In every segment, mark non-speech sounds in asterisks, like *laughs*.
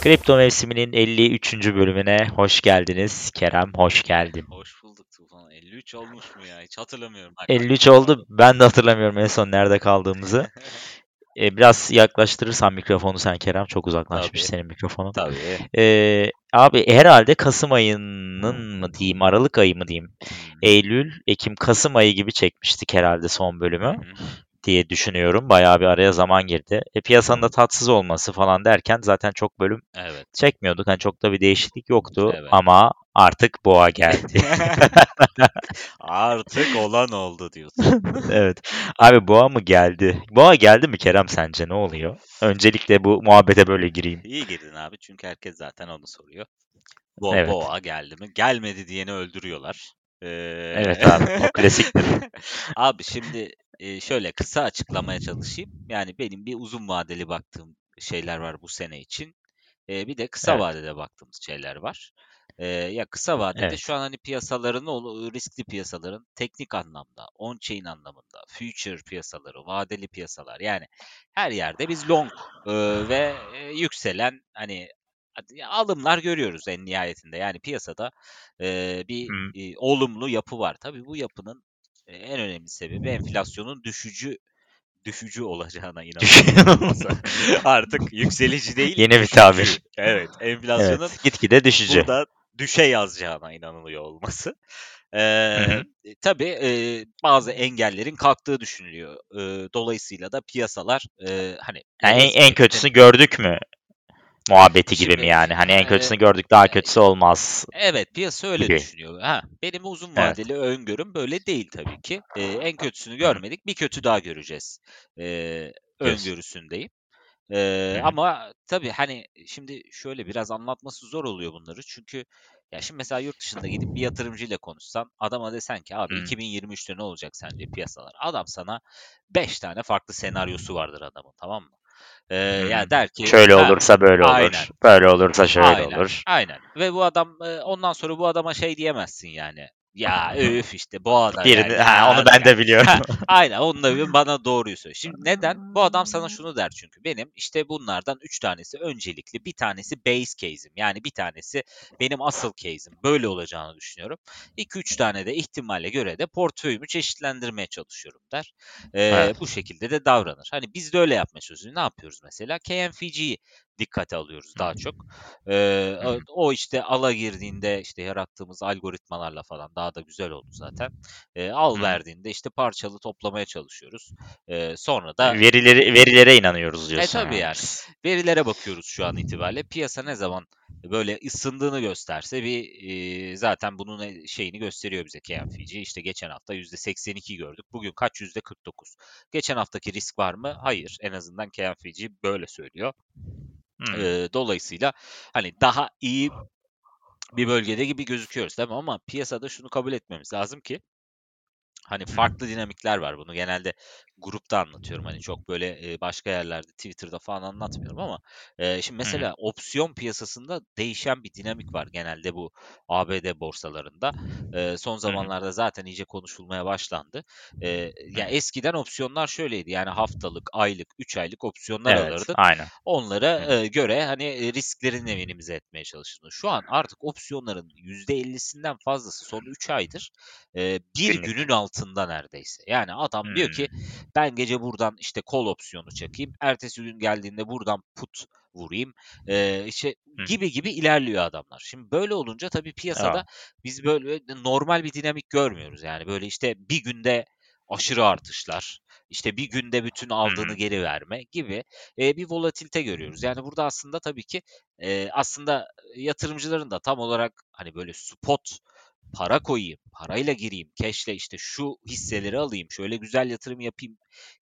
Kripto mevsiminin 53. bölümüne hoş geldiniz. Kerem hoş geldin. Hoş bulduk Tufan. 53 olmuş mu ya? Hiç hatırlamıyorum. 53 oldu. Ben de hatırlamıyorum en son nerede kaldığımızı. *laughs* Ee, biraz yaklaştırırsan mikrofonu sen Kerem. Çok uzaklaşmış Tabii. senin mikrofonun. Tabii. Ee, abi herhalde Kasım ayının mı diyeyim, Aralık ayı mı diyeyim? Hmm. Eylül, Ekim, Kasım ayı gibi çekmiştik herhalde son bölümü. Diye düşünüyorum. Bayağı bir araya zaman girdi. E, piyasanın da tatsız olması falan derken zaten çok bölüm Evet. çekmiyorduk. Hani çok da bir değişiklik yoktu Evet. ama artık boğa geldi. *laughs* Artık olan oldu diyorsun. *laughs* Evet. Abi boğa mı geldi? Boğa geldi mi Kerem sence ne oluyor? Öncelikle bu muhabbete böyle gireyim. İyi girdin abi çünkü herkes zaten onu soruyor. Bo Evet. Boğa geldi mi? Gelmedi diyeni öldürüyorlar. Ee, Evet abi, o klasiktir. *laughs* abi şimdi e, şöyle kısa açıklamaya çalışayım. Yani benim bir uzun vadeli baktığım şeyler var bu sene için. E, bir de kısa Evet. vadede baktığımız şeyler var. E, ya kısa vadede Evet. şu an hani piyasaların riskli piyasaların teknik anlamda, on-chain anlamında, future piyasaları, vadeli piyasalar yani her yerde biz long e, ve e, yükselen hani alımlar görüyoruz en nihayetinde. Yani piyasada e, bir Hı. e, olumlu yapı var. Tabii bu yapının e, en önemli sebebi enflasyonun düşücü düşücü olacağına *laughs* inanıyorum. olmasa. Artık yükselici değil. Yeni bir tabir. Evet, enflasyonun Evet. Gitgide düşücü. burada düşe yazacağına inanılıyor olması. Ee, hı. e, tabii e, bazı engellerin kalktığı düşünülüyor. Ee, dolayısıyla da piyasalar e, hani Yani en, en kötüsünü gördük mü? Muhabbeti gibi mi yani? Hani en kötüsünü gördük daha kötüsü olmaz. Evet piyasa öyle gibi. düşünüyor. Ha, benim uzun Evet. vadeli öngörüm böyle değil tabii ki. Ee, en kötüsünü görmedik, bir kötü daha göreceğiz. Ee, öngörüsündeyim. Ee, hı. ama tabii hani şimdi şöyle biraz anlatması zor oluyor bunları. Çünkü ya şimdi mesela yurt dışında gidip bir yatırımcıyla konuşsan adama desen ki abi Hı. 2023'te ne olacak sence piyasalar? Adam sana 5 tane farklı senaryosu vardır adamın tamam mı? Ee, Hı. ya der ki Şöyle "Ha, olursa böyle olur. aynen. Böyle olursa şöyle Aynen, olur. aynen. Ve bu adam e, ondan sonra bu adama şey diyemezsin yani. Ya öf işte bu adam Birini, yani. ha, onu ben de *laughs* biliyorum. Ha, aynen onu da bir bana doğruyu söyle. Şimdi neden? Bu adam sana şunu der çünkü. Benim işte bunlardan 3 tanesi öncelikli. Bir tanesi base case'im. Yani bir tanesi benim asıl case'im. Böyle olacağını düşünüyorum. 2-3 tane de ihtimale göre de portföyümü çeşitlendirmeye çalışıyorum der. Ee, Evet. Bu şekilde de davranır. Hani biz de öyle yapmaya çalışıyoruz. Ne yapıyoruz mesela? KMFG'yi dikkate alıyoruz daha çok. Ee, o- işte ala girdiğinde işte yarattığımız algoritmalarla falan daha da güzel oldu zaten. Ee, al verdiğinde işte parçalı toplamaya çalışıyoruz. Ee, sonra da Verileri, verilere inanıyoruz diyorsun. E, tabii yani. verilere bakıyoruz şu an itibariyle. Piyasa ne zaman böyle ısındığını gösterse bir e, zaten bunun e- şeyini gösteriyor bize KMFG. İşte geçen hafta %82 gördük. Bugün kaç? %49. Geçen haftaki risk var mı? Hayır. En azından KMFG böyle söylüyor. Eee, dolayısıyla hani daha iyi bir bölgede gibi gözüküyoruz değil mi? Ama piyasada şunu kabul etmemiz lazım ki hani farklı dinamikler var. Bunu genelde grupta anlatıyorum. Hani çok böyle e, başka yerlerde Twitter'da falan anlatmıyorum ama e, şimdi mesela opsiyon piyasasında değişen bir dinamik var genelde bu ABD borsalarında. E, son zamanlarda zaten iyice konuşulmaya başlandı. E, ya eskiden opsiyonlar şöyleydi. Yani haftalık, aylık, 3 aylık opsiyonlar Evet, alırdın. aynen. Onlara e, göre hani risklerini minimize etmeye çalıştın. Şu an artık opsiyonların %50'sinden fazlası son 3 aydır e, bir günün altında neredeyse. Yani adam diyor ki Hmm. Ben gece buradan işte call opsiyonu çekeyim. Ertesi gün geldiğinde buradan put vurayım. E, işte Hı. gibi gibi ilerliyor adamlar. Şimdi böyle olunca tabii piyasada Ya. biz böyle normal bir dinamik görmüyoruz. Yani böyle işte bir günde aşırı artışlar, işte bir günde bütün aldığını geri verme gibi e, bir volatilite görüyoruz. Yani burada aslında tabii ki e, aslında yatırımcıların da tam olarak hani böyle spot para koyayım, parayla gireyim, cash'le işte şu hisseleri alayım, şöyle güzel yatırım yapayım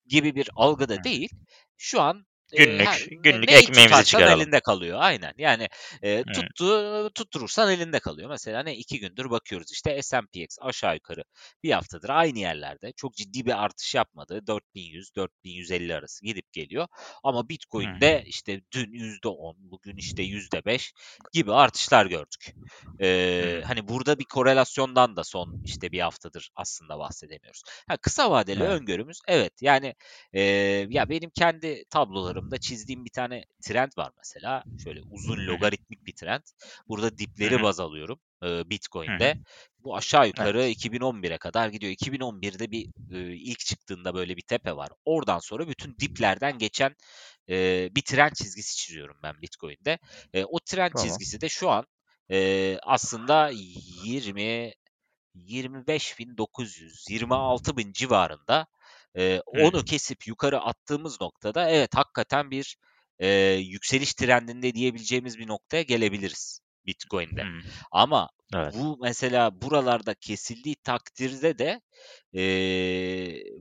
gibi bir algıda değil. Şu an Günlük, ha, günlük neyi ekmeğimizi çıkaralım. elinde kalıyor. Aynen. Yani e, tuttu, tutturursan elinde kalıyor. Mesela ne iki gündür bakıyoruz işte S&PX aşağı yukarı bir haftadır aynı yerlerde. Çok ciddi bir artış yapmadı. 4100-4150 arası gidip geliyor. Ama Bitcoin'de işte dün %10, bugün işte %5 gibi artışlar gördük. Ee, Hı. hani burada bir korelasyondan da son işte bir haftadır aslında bahsedemiyoruz. Ha, kısa vadeli Evet. öngörümüz evet yani e, ya benim kendi tablolarımda çizdiğim bir tane trend var mesela. Şöyle uzun logaritmik bir trend. Burada dipleri baz alıyorum e, Bitcoin'de. Bu aşağı yukarı Evet. 2011'e kadar gidiyor. 2011'de bir e, ilk çıktığında böyle bir tepe var. Oradan sonra bütün diplerden geçen e, bir trend çizgisi çiziyorum ben Bitcoin'de. E, o trend Tamam. çizgisi de şu an e, aslında 20 25.900 26.000 civarında. E, onu kesip yukarı attığımız noktada evet hakikaten bir e, yükseliş trendinde diyebileceğimiz bir noktaya gelebiliriz Bitcoin'de. Hı. Ama Evet. bu mesela buralarda kesildiği takdirde de e,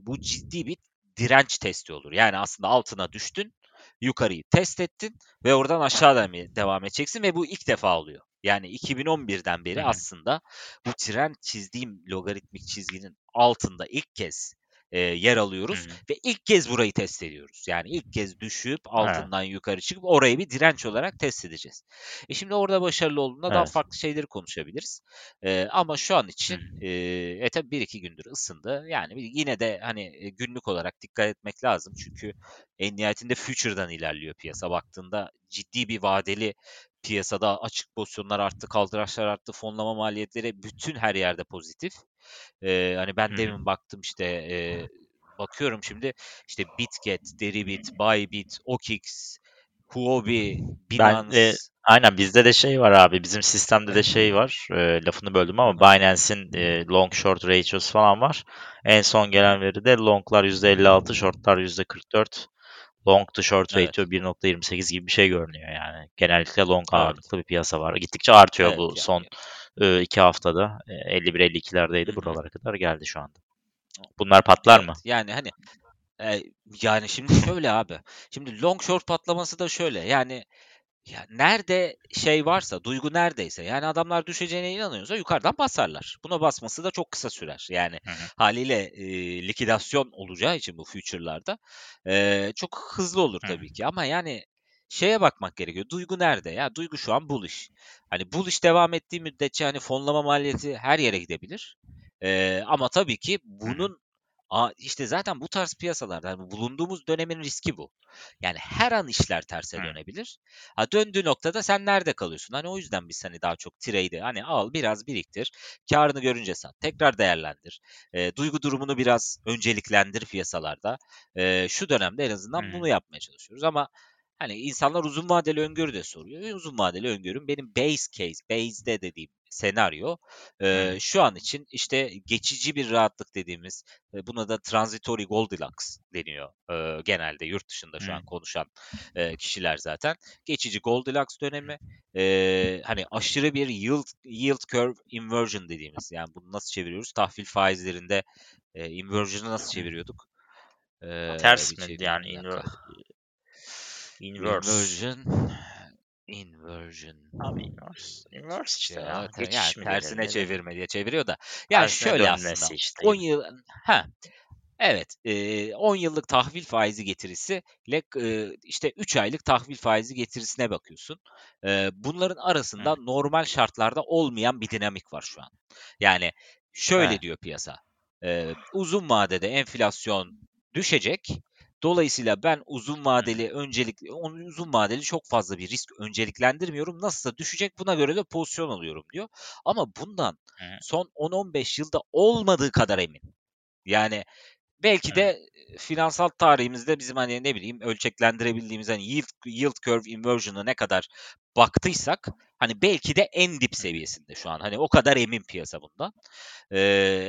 bu ciddi bir direnç testi olur. Yani aslında altına düştün, yukarıyı test ettin ve oradan aşağıdan devam edeceksin ve bu ilk defa oluyor. Yani 2011'den Hı beri hı. aslında bu trend çizdiğim logaritmik çizginin altında ilk kez e, yer alıyoruz hı. ve ilk kez burayı test ediyoruz. Yani ilk kez düşüp Evet. altından yukarı çıkıp orayı bir direnç olarak test edeceğiz. E şimdi orada başarılı olduğunda daha Evet. farklı şeyleri konuşabiliriz. E, ama şu an için hı. e, e tabii bir iki gündür ısındı. Yani yine de hani e, günlük olarak dikkat etmek lazım. Çünkü en nihayetinde future'dan ilerliyor piyasa. Baktığında ciddi bir vadeli piyasada açık pozisyonlar arttı, kaldıraçlar arttı, fonlama maliyetleri bütün her yerde pozitif. E, hani ben hı. demin baktım işte e, bakıyorum şimdi işte Bitget, Deribit, Bybit, OKX, Huobi, Ben e, Binance. aynen bizde de şey var abi. Bizim sistemde de şey var. E, lafını böldüm ama Binance'in e, long short ratio'su falan var. En son gelen veride longlar %56, shortlar %44. Long to short Evet, ratio 1.28 gibi bir şey görünüyor yani. Genellikle long evet, ağırlıklı bir piyasa var. Gittikçe artıyor evet. bu Ya, son e, iki haftada. E, 51-52'lerdeydi. hı hı. Buralara kadar geldi şu anda. Bunlar patlar mı? Evet, yani hani e, yani şimdi şöyle abi. Şimdi long short patlaması da şöyle. Yani ya nerede şey varsa, duygu neredeyse yani adamlar düşeceğine inanıyorsa yukarıdan basarlar. Buna basması da çok kısa sürer. Yani Hı hı. haliyle e, likidasyon olacağı için bu future'larda e, çok hızlı olur Hı. tabii ki. Ama yani şeye bakmak gerekiyor. Duygu nerede? Ya duygu şu an bullish. Hani bullish devam ettiği müddetçe hani fonlama maliyeti her yere gidebilir. E, ama tabii ki Hı hı. bunun Aa, işte zaten bu tarz piyasalarda yani bulunduğumuz dönemin riski bu. Yani her an işler terse Hı. dönebilir. Ha döndüğü noktada sen nerede kalıyorsun? Hani o yüzden biz hani daha çok trade'i hani al biraz biriktir. Karını görünce sat. Tekrar değerlendir. E, duygu durumunu biraz önceliklendir piyasalarda. E, şu dönemde en azından Hı. bunu yapmaya çalışıyoruz ama hani insanlar uzun vadeli öngörü de soruyor. E, uzun vadeli öngörüm benim base case, base'de dediğim senaryo e, şu an için işte geçici bir rahatlık dediğimiz e, buna da transitory Goldilocks deniyor e, genelde yurt dışında şu an konuşan e, kişiler zaten. Geçici Goldilocks dönemi e, hani aşırı bir yield, yield curve inversion dediğimiz yani bunu nasıl çeviriyoruz? Tahvil faizlerinde e, inversion'ı nasıl çeviriyorduk? E, Ters mi çevireyim yani inver. İnverse? Inversion inversion Abi inverse. Inverse işte ya, ya. te- yani Geçiş mi tersine ne denir? çevirme diye çeviriyor da. Yani Tersine şöyle aslında işte 10 gibi. yıl ha Evet, eee, 10 yıllık tahvil faizi getirisiyle eee, işte 3 aylık tahvil faizi getirisine bakıyorsun. Eee, bunların Hı. arasında normal şartlarda olmayan bir dinamik var şu an. Yani şöyle Evet. diyor piyasa. eee, uzun vadede enflasyon düşecek. Dolayısıyla ben uzun vadeli öncelik uzun vadeli çok fazla bir risk önceliklendirmiyorum. Nasılsa düşecek buna göre de pozisyon alıyorum diyor. Ama bundan son 10-15 yılda olmadığı kadar emin. Yani belki de finansal tarihimizde bizim hani ne bileyim ölçeklendirebildiğimiz hani yield, yield curve inversion'ı ne kadar baktıysak hani belki de en dip seviyesinde şu an. Hani o kadar emin piyasa bundan. Ee,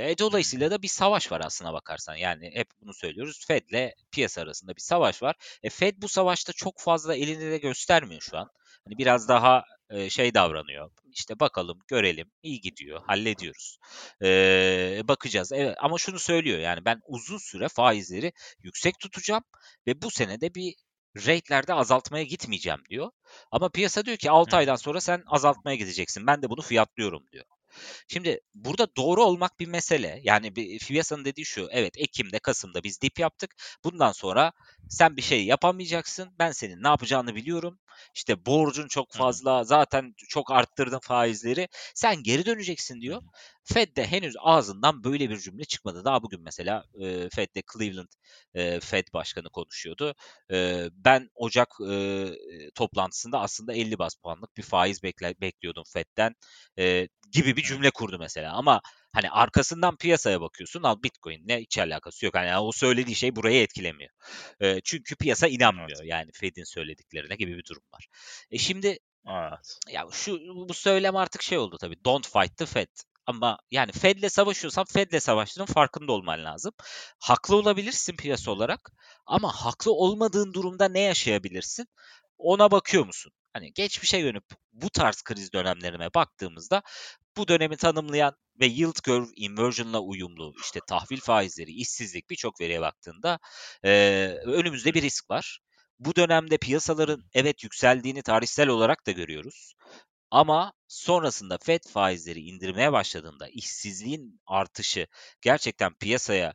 e, dolayısıyla da bir savaş var aslına bakarsan. Yani hep bunu söylüyoruz. Fed'le piyasa arasında bir savaş var. E, Fed bu savaşta çok fazla elini de göstermiyor şu an. Hani biraz daha e, şey davranıyor. İşte bakalım, görelim, iyi gidiyor, hallediyoruz. Ee, bakacağız. Evet, ama şunu söylüyor yani ben uzun süre faizleri yüksek tutacağım ve bu sene de bir rate'lerde azaltmaya gitmeyeceğim diyor. Ama piyasa diyor ki 6 aydan sonra sen azaltmaya gideceksin. Ben de bunu fiyatlıyorum diyor. Şimdi burada doğru olmak bir mesele. Yani bir piyasanın dediği şu. Evet Ekim'de, Kasım'da biz dip yaptık. Bundan sonra sen bir şey yapamayacaksın. Ben senin ne yapacağını biliyorum. İşte borcun çok fazla. Zaten çok arttırdın faizleri. Sen geri döneceksin diyor. Fed de henüz ağzından böyle bir cümle çıkmadı. Daha bugün mesela e, Fed'de Cleveland e, Fed başkanı konuşuyordu. E, ben Ocak e, toplantısında aslında 50 bas puanlık bir faiz bekle, bekliyordum Fed'den e, gibi bir cümle kurdu mesela. Ama hani arkasından piyasaya bakıyorsun al Bitcoin ne hiç alakası yok. Hani o söylediği şey burayı etkilemiyor. E, çünkü piyasa inanmıyor yani Fed'in söylediklerine gibi bir durum var. E şimdi Evet. ya şu bu söylem artık şey oldu tabii. Don't fight the Fed. Ama yani Fed'le savaşıyorsan Fed'le savaştığının farkında olman lazım. Haklı olabilirsin piyasa olarak ama haklı olmadığın durumda ne yaşayabilirsin? Ona bakıyor musun? Hani geçmişe yönüp bu tarz kriz dönemlerine baktığımızda bu dönemi tanımlayan ve yield curve inversion'la uyumlu işte tahvil faizleri, işsizlik birçok veriye baktığında e, önümüzde bir risk var. Bu dönemde piyasaların evet yükseldiğini tarihsel olarak da görüyoruz. Ama sonrasında FED faizleri indirmeye başladığında işsizliğin artışı gerçekten piyasaya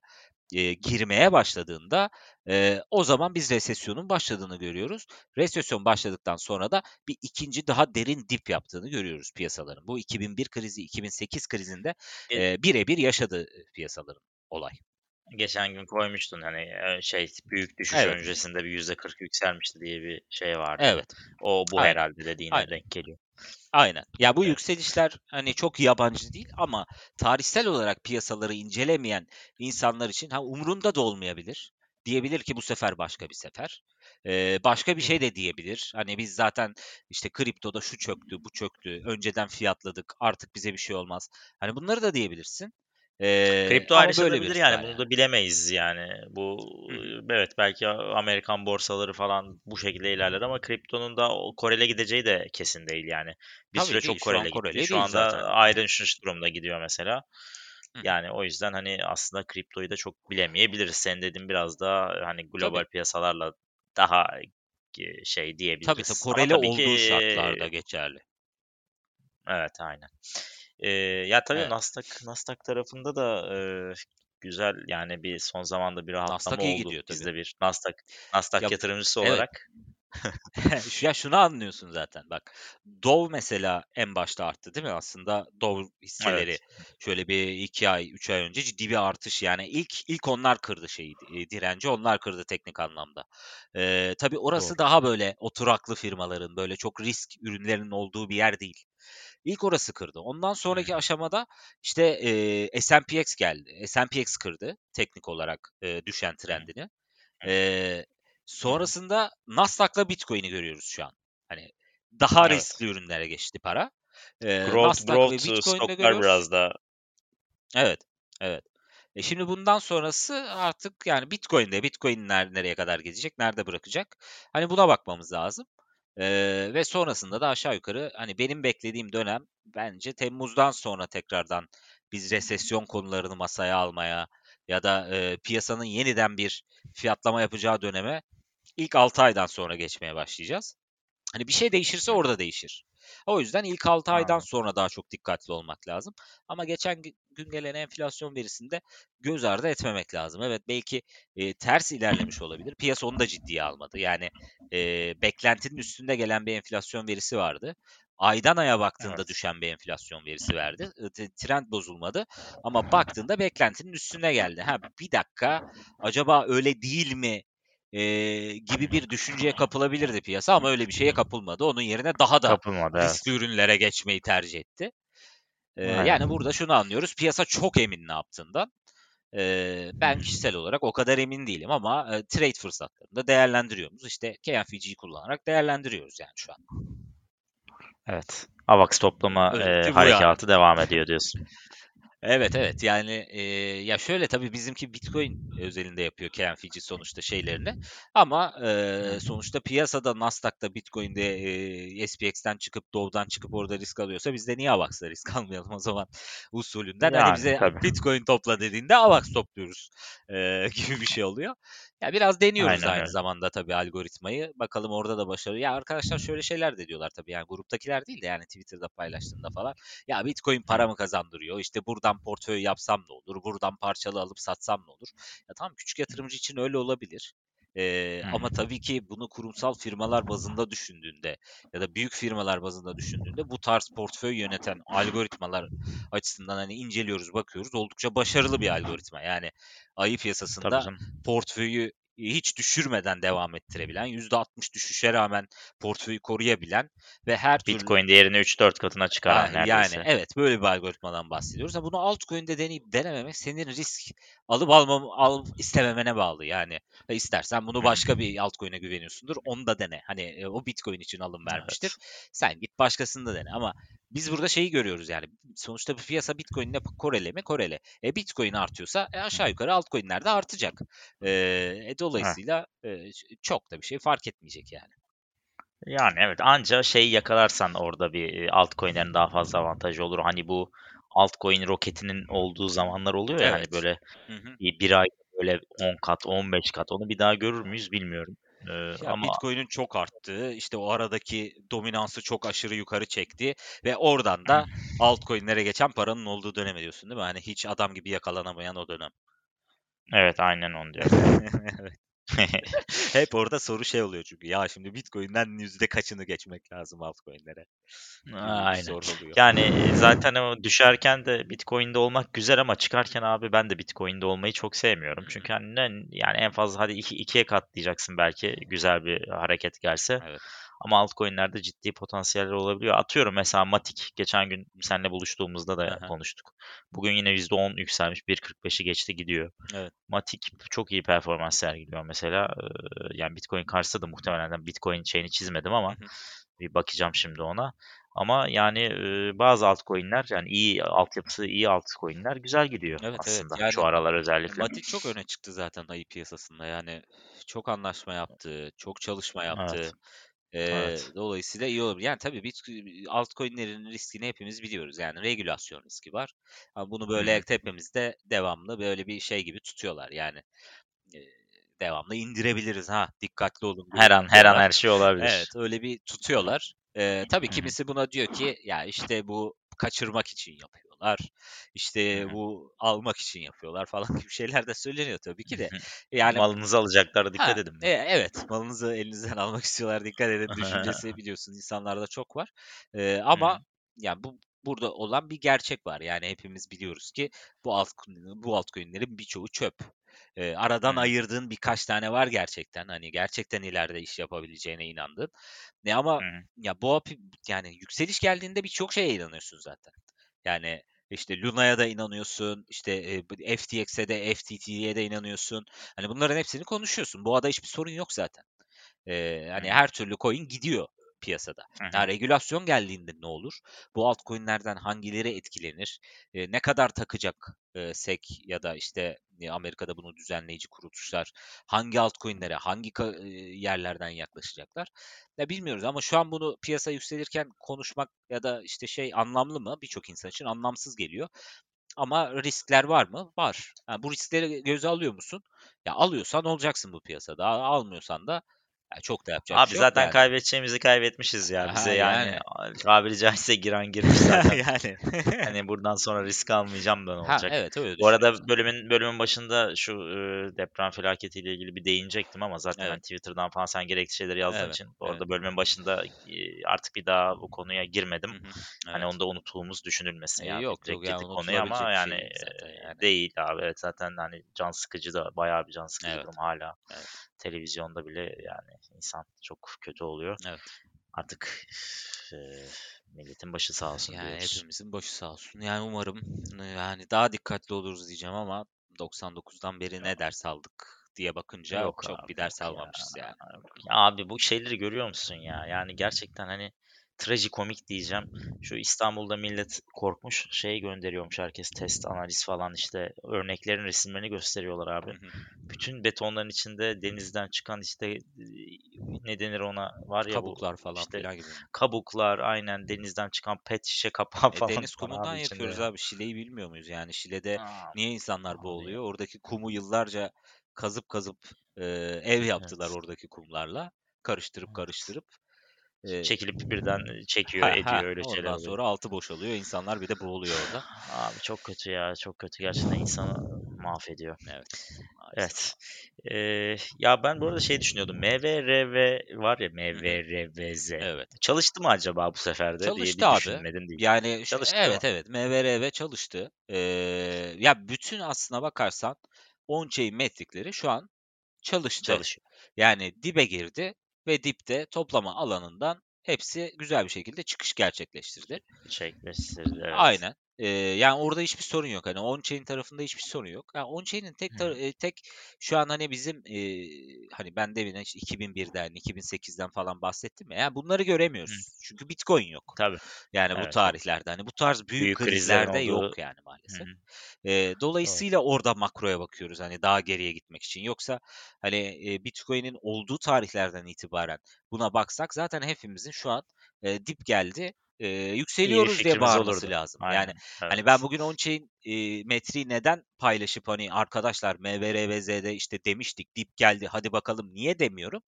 e, girmeye başladığında e, o zaman biz resesyonun başladığını görüyoruz. Resesyon başladıktan sonra da bir ikinci daha derin dip yaptığını görüyoruz piyasaların. Bu 2001 krizi, 2008 krizinde e, birebir yaşadı piyasaların olay. Geçen gün koymuştun hani şey büyük düşüş evet. öncesinde bir yüzde 40 yükselmişti diye bir şey vardı. Evet. O bu Aynen. herhalde dediğine Aynen. denk geliyor. Aynen. Ya bu evet. yükselişler hani çok yabancı değil ama tarihsel olarak piyasaları incelemeyen insanlar için ha umrunda da olmayabilir. Diyebilir ki bu sefer başka bir sefer. Ee, başka bir şey de diyebilir. Hani biz zaten işte kriptoda şu çöktü, bu çöktü. Önceden fiyatladık. Artık bize bir şey olmaz. Hani bunları da diyebilirsin. Ee, Kripto ayrışabilir yani. yani bunu da bilemeyiz yani. Bu Hı. evet belki Amerikan borsaları falan bu şekilde ilerler ama kriptonun da Koreli gideceği de kesin değil yani. Bir Tabii süre değil, çok Koreli gitti. Şu anda ayrışmış durumda gidiyor mesela. Hı. Yani o yüzden hani aslında kriptoyu da çok bilemeyebiliriz. Sen dedin biraz da hani global tabii. piyasalarla daha şey diyebiliriz. Tabii tabii Koreli tabii olduğu ki, şartlarda geçerli. Evet aynen. Eee, ya tabii Evet. Nasdaq Nasdaq tarafında da eee, güzel yani bir son zamanda bir rahatlama Nasdaq iyi oldu. gidiyor tabii. de bir Nasdaq Nasdaq Ya yatırımcısı evet. olarak *laughs* Ya şunu anlıyorsun zaten bak. Dow mesela en başta arttı değil mi? Aslında Dow hisseleri Evet. şöyle bir iki ay, üç ay önce ciddi bir artış yani ilk ilk onlar kırdı şeyi e, direnci onlar kırdı teknik anlamda. Ee, tabii orası Doğru. daha böyle oturaklı firmaların böyle çok risk ürünlerinin olduğu bir yer değil. İlk orası kırdı. Ondan sonraki hmm. aşamada işte e, SNPX geldi. SNPX kırdı teknik olarak e, düşen trendini. E, sonrasında Nasdaq'la Bitcoin'i görüyoruz şu an. Hani daha evet. riskli ürünlere geçti para. E, growth, Nasdaq growth ve Bitcoin'de görüyoruz. biraz da. Evet, evet. E şimdi bundan sonrası artık yani Bitcoin'de Bitcoin nereye kadar gidecek, nerede bırakacak? Hani buna bakmamız lazım. Ee, ve sonrasında da aşağı yukarı hani benim beklediğim dönem bence Temmuz'dan sonra tekrardan biz resesyon konularını masaya almaya ya da e, piyasanın yeniden bir fiyatlama yapacağı döneme ilk 6 aydan sonra geçmeye başlayacağız. Hani bir şey değişirse orada değişir. O yüzden ilk 6 aydan sonra daha çok dikkatli olmak lazım. Ama geçen gün gelen enflasyon verisinde göz ardı etmemek lazım. Evet belki e, ters ilerlemiş olabilir. Piyasa onu da ciddiye almadı. Yani e, beklentinin üstünde gelen bir enflasyon verisi vardı. Aydan aya baktığında evet. düşen bir enflasyon verisi verdi. Trend bozulmadı ama baktığında beklentinin üstüne geldi. Ha bir dakika acaba öyle değil mi e, gibi bir düşünceye kapılabilirdi piyasa ama öyle bir şeye kapılmadı. Onun yerine daha da Kapılmadı, riskli evet. ürünlere geçmeyi tercih etti. E, yani burada şunu anlıyoruz. Piyasa çok emin ne yaptığından. E, ben kişisel olarak o kadar emin değilim ama e, trade fırsatlarını da değerlendiriyoruz. İşte KNFG'yi kullanarak değerlendiriyoruz yani şu an. Evet. AVAX toplama e, harekatı devam ediyor diyorsun. *laughs* Evet evet yani e, ya şöyle tabii bizimki Bitcoin özelinde yapıyor Ken Fiji sonuçta şeylerini ama e, sonuçta piyasada Nasdaq'ta Bitcoin'de e, SPX'ten çıkıp Dov'dan çıkıp orada risk alıyorsa biz de niye AVAX'da risk *laughs* almayalım o zaman usulünden. Yani, hani bize tabii. Bitcoin topla dediğinde AVAX topluyoruz e, *laughs* gibi bir şey oluyor. Ya biraz deniyoruz Aynen aynı öyle. zamanda tabii algoritmayı. Bakalım orada da başarılı. Ya arkadaşlar şöyle şeyler de diyorlar tabii yani gruptakiler değil de yani Twitter'da paylaştığında falan. Ya Bitcoin para mı kazandırıyor? İşte buradan portföy yapsam ne olur? Buradan parçalı alıp satsam ne olur? Ya tamam küçük yatırımcı için öyle olabilir. Ee, Hı. ama tabii ki bunu kurumsal firmalar bazında düşündüğünde ya da büyük firmalar bazında düşündüğünde bu tarz portföy yöneten algoritmalar açısından hani inceliyoruz, bakıyoruz. Oldukça başarılı bir algoritma. Yani ayı piyasasında portföyü hiç düşürmeden devam ettirebilen, %60 düşüşe rağmen portföyü koruyabilen ve her türlü Bitcoin değerini 3-4 katına çıkaran Ha, neredeyse. yani evet böyle bir algoritmadan bahsediyoruz. Ha, bunu altcoin'de deneyip denememek senin risk alıp almam al istememene bağlı. Yani ha, istersen bunu başka bir altcoin'e güveniyorsundur. Onu da dene. Hani e, o Bitcoin için alım vermiştir. Evet. Sen git başkasını da dene ama biz burada şeyi görüyoruz yani. Sonuçta bu piyasa Bitcoin'le korele mi? Korele. E Bitcoin artıyorsa e, aşağı yukarı altcoin'ler de artacak. E, e, dolayısıyla e, çok da bir şey fark etmeyecek yani. Yani evet anca şey yakalarsan orada bir altcoin'lerin daha fazla avantajı olur. Hani bu altcoin roketinin olduğu zamanlar oluyor ya hani böyle Hı hı. bir, ay böyle 10 kat 15 kat onu bir daha görür müyüz bilmiyorum. Ee, Ya ama Bitcoin'in çok arttığı, işte o aradaki dominansı çok aşırı yukarı çekti ve oradan da altcoin'lere geçen paranın olduğu dönem diyorsun değil mi? Hani hiç adam gibi yakalanamayan o dönem. Evet aynen onu diyorum. Evet. *laughs* Hep orada soru şey oluyor çünkü. Ya şimdi Bitcoin'den yüzde kaçını geçmek lazım altcoin'lere? Aynen. soru oluyor. Yani e, zaten o düşerken de Bitcoin'de olmak güzel ama çıkarken abi ben de Bitcoin'de olmayı çok sevmiyorum. Çünkü hani yani en fazla hadi iki, ikiye katlayacaksın belki güzel bir hareket gelse. Evet. Ama altcoin'lerde ciddi potansiyeller olabiliyor. Atıyorum mesela Matic geçen gün seninle buluştuğumuzda da Aha. konuştuk. Bugün yine %10 yükselmiş. 1.45'i geçti gidiyor. Evet. Matic çok iyi performans sergiliyor mesela. Yani Bitcoin karşısında da muhtemelen Bitcoin şeyini çizmedim ama Hı hı. bir bakacağım şimdi ona. Ama yani e, bazı altcoin'ler yani iyi altyapısı iyi altcoin'ler güzel gidiyor Evet evet. aslında Yani şu aralar özellikle. Matic çok öne çıktı zaten ayı piyasasında. Yani çok anlaşma yaptı, çok çalışma yaptı. Evet. Eee, Evet. dolayısıyla iyi olur. Yani tabii Bitcoin altcoin'lerin riskini hepimiz biliyoruz. Yani regülasyon riski var. Ama bunu Hı böyle hı. tepemizde devamlı böyle bir şey gibi tutuyorlar. Yani eee, devamlı indirebiliriz ha dikkatli olun Her an her an tutuyorlar. her şey olabilir. Evet öyle bir tutuyorlar. Eee, tabii Hı hı. kimisi buna diyor ki ya işte bu kaçırmak için yapıyorlar. İşte hı. bu almak için yapıyorlar falan *laughs* gibi şeyler de söyleniyor tabii ki de. Yani Malınızı alacaklar dikkat Ha, edin mi? e, evet, malınızı elinizden *laughs* almak istiyorlar, dikkat edin *laughs* düşüncesi biliyorsun insanlarda çok var. Hı ama hı. yani bu burada olan bir gerçek var. Yani hepimiz biliyoruz ki bu altcoin bu altcoin'lerin birçoğu çöp. Aradan hı. ayırdığın birkaç tane var gerçekten. Hani gerçekten ileride iş yapabileceğine inandığın. Ne ama hı. ya bu yani yükseliş geldiğinde birçok şeye inanıyorsun zaten. Yani işte Luna'ya da inanıyorsun, işte e, FTX'e de FTT'ye de inanıyorsun. Hani bunların hepsini konuşuyorsun. Bu ada hiçbir sorun yok zaten. Ee, hani her türlü coin gidiyor piyasada. Hı Ya hı. regülasyon geldiğinde ne olur? Bu altcoin'lerden hangileri etkilenir? Ee, ne kadar takacak e, SEC ya da işte e, Amerika'da bunu düzenleyici kuruluşlar hangi altcoin'lere, hangi ka- e, yerlerden yaklaşacaklar? Ya bilmiyoruz ama şu an bunu piyasa yükselirken konuşmak ya da işte şey anlamlı mı? Birçok insan için anlamsız geliyor. Ama riskler var mı? Var. Ha, bu riskleri göze alıyor musun? Ya alıyorsan olacaksın bu piyasada. Almıyorsan da ya çok da yapacak Abi şey zaten yani. kaybedeceğimizi kaybetmişiz ya. Bize Aha yani yani. tabiri caizse giren girmiş zaten. *laughs* yani. Hani buradan sonra risk almayacağım da ne ha olacak? evet öyle Bu arada bölümün bölümün başında şu e, deprem felaketiyle ilgili bir değinecektim ama zaten Evet. hani Twitter'dan falan sen gerekli şeyleri yazdığın Evet. için bu Evet. arada bölümün başında e, artık bir daha bu konuya girmedim. Hı hı. Hani Evet. onda unuttuğumuz düşünülmesin E, yani. yok yok yani konuya ama yani şey zaten yani. değil abi. Evet zaten hani can sıkıcı da bayağı bir can sıkıcı Evet. durum hala. Evet. Televizyonda bile yani insan çok kötü oluyor. Evet. Artık e, milletin başı sağ olsun Yani diyoruz. hepimizin başı sağ olsun. Yani umarım e, yani daha dikkatli oluruz diyeceğim ama 99'dan beri ne ders aldık diye bakınca Yok çok abi bir ders yok ya. almamışız yani. Abi bu şeyleri görüyor musun ya? Yani gerçekten hani trajikomik diyeceğim. Şu İstanbul'da millet korkmuş şey gönderiyormuş herkes test analiz falan işte örneklerin resimlerini gösteriyorlar abi. Hı hı. Bütün betonların içinde denizden çıkan işte e, ne denir ona var ya bu Kabuklar falan işte filan gibi. kabuklar aynen denizden çıkan pet şişe kapağı E, falan deniz kumundan abi içinde yapıyoruz ya. abi. Şile'yi bilmiyor muyuz? Yani Şile'de Aa, niye insanlar abi boğuluyor? Oradaki kumu yıllarca kazıp kazıp e, ev yaptılar evet. oradaki kumlarla. Karıştırıp Evet. karıştırıp. E, Çekilip birden çekiyor ediyor öyle şeyler ondan sonra altı boşalıyor. İnsanlar bir de boğuluyor orada. Abi çok kötü ya çok kötü gerçekten insanı mahvediyor. Evet. Evet. Ee, ya ben bu arada şey düşünüyordum. MVRV var ya. MVRVZ. Evet. Çalıştı mı acaba bu seferde diye Çalıştı bir abi. düşünmedim değil. Yani Çalıştı değil mi? evet evet MVRV çalıştı. Ee, ya bütün aslına bakarsan on-chain metrikleri şu an çalıştı. Çalışıyor. Yani dibe girdi ve dipte toplama alanından hepsi güzel bir şekilde çıkış gerçekleştirdi. Çekleştirdi evet. Aynen. Ee, yani orada hiçbir sorun yok. Hani on-chain tarafında hiçbir sorun yok. Yani on-chain'in tek Hı tar- hı. e, tek şu an hani bizim e, hani ben de yine işte 2001'den 2008'den falan bahsettim ya. Yani bunları Hı. göremiyoruz. Çünkü Bitcoin yok. Tabii. Yani bu Evet evet. tarihlerde hani bu tarz büyük Büyük krizlerde olduğu. yok yani Hı maalesef. hı. Doğru. dolayısıyla orada makroya bakıyoruz hani daha geriye gitmek için. Yoksa hani eee, Bitcoin'in olduğu tarihlerden itibaren buna baksak zaten hepimizin şu an eee, dip geldi. Bir yükseliyoruz diye bağırması olurdu. lazım. Yani Aynen. hani ben Evet. bugün on-chain eee, metriği neden paylaşıp hani arkadaşlar MVRVZ'de işte demiştik dip geldi hadi bakalım niye demiyorum?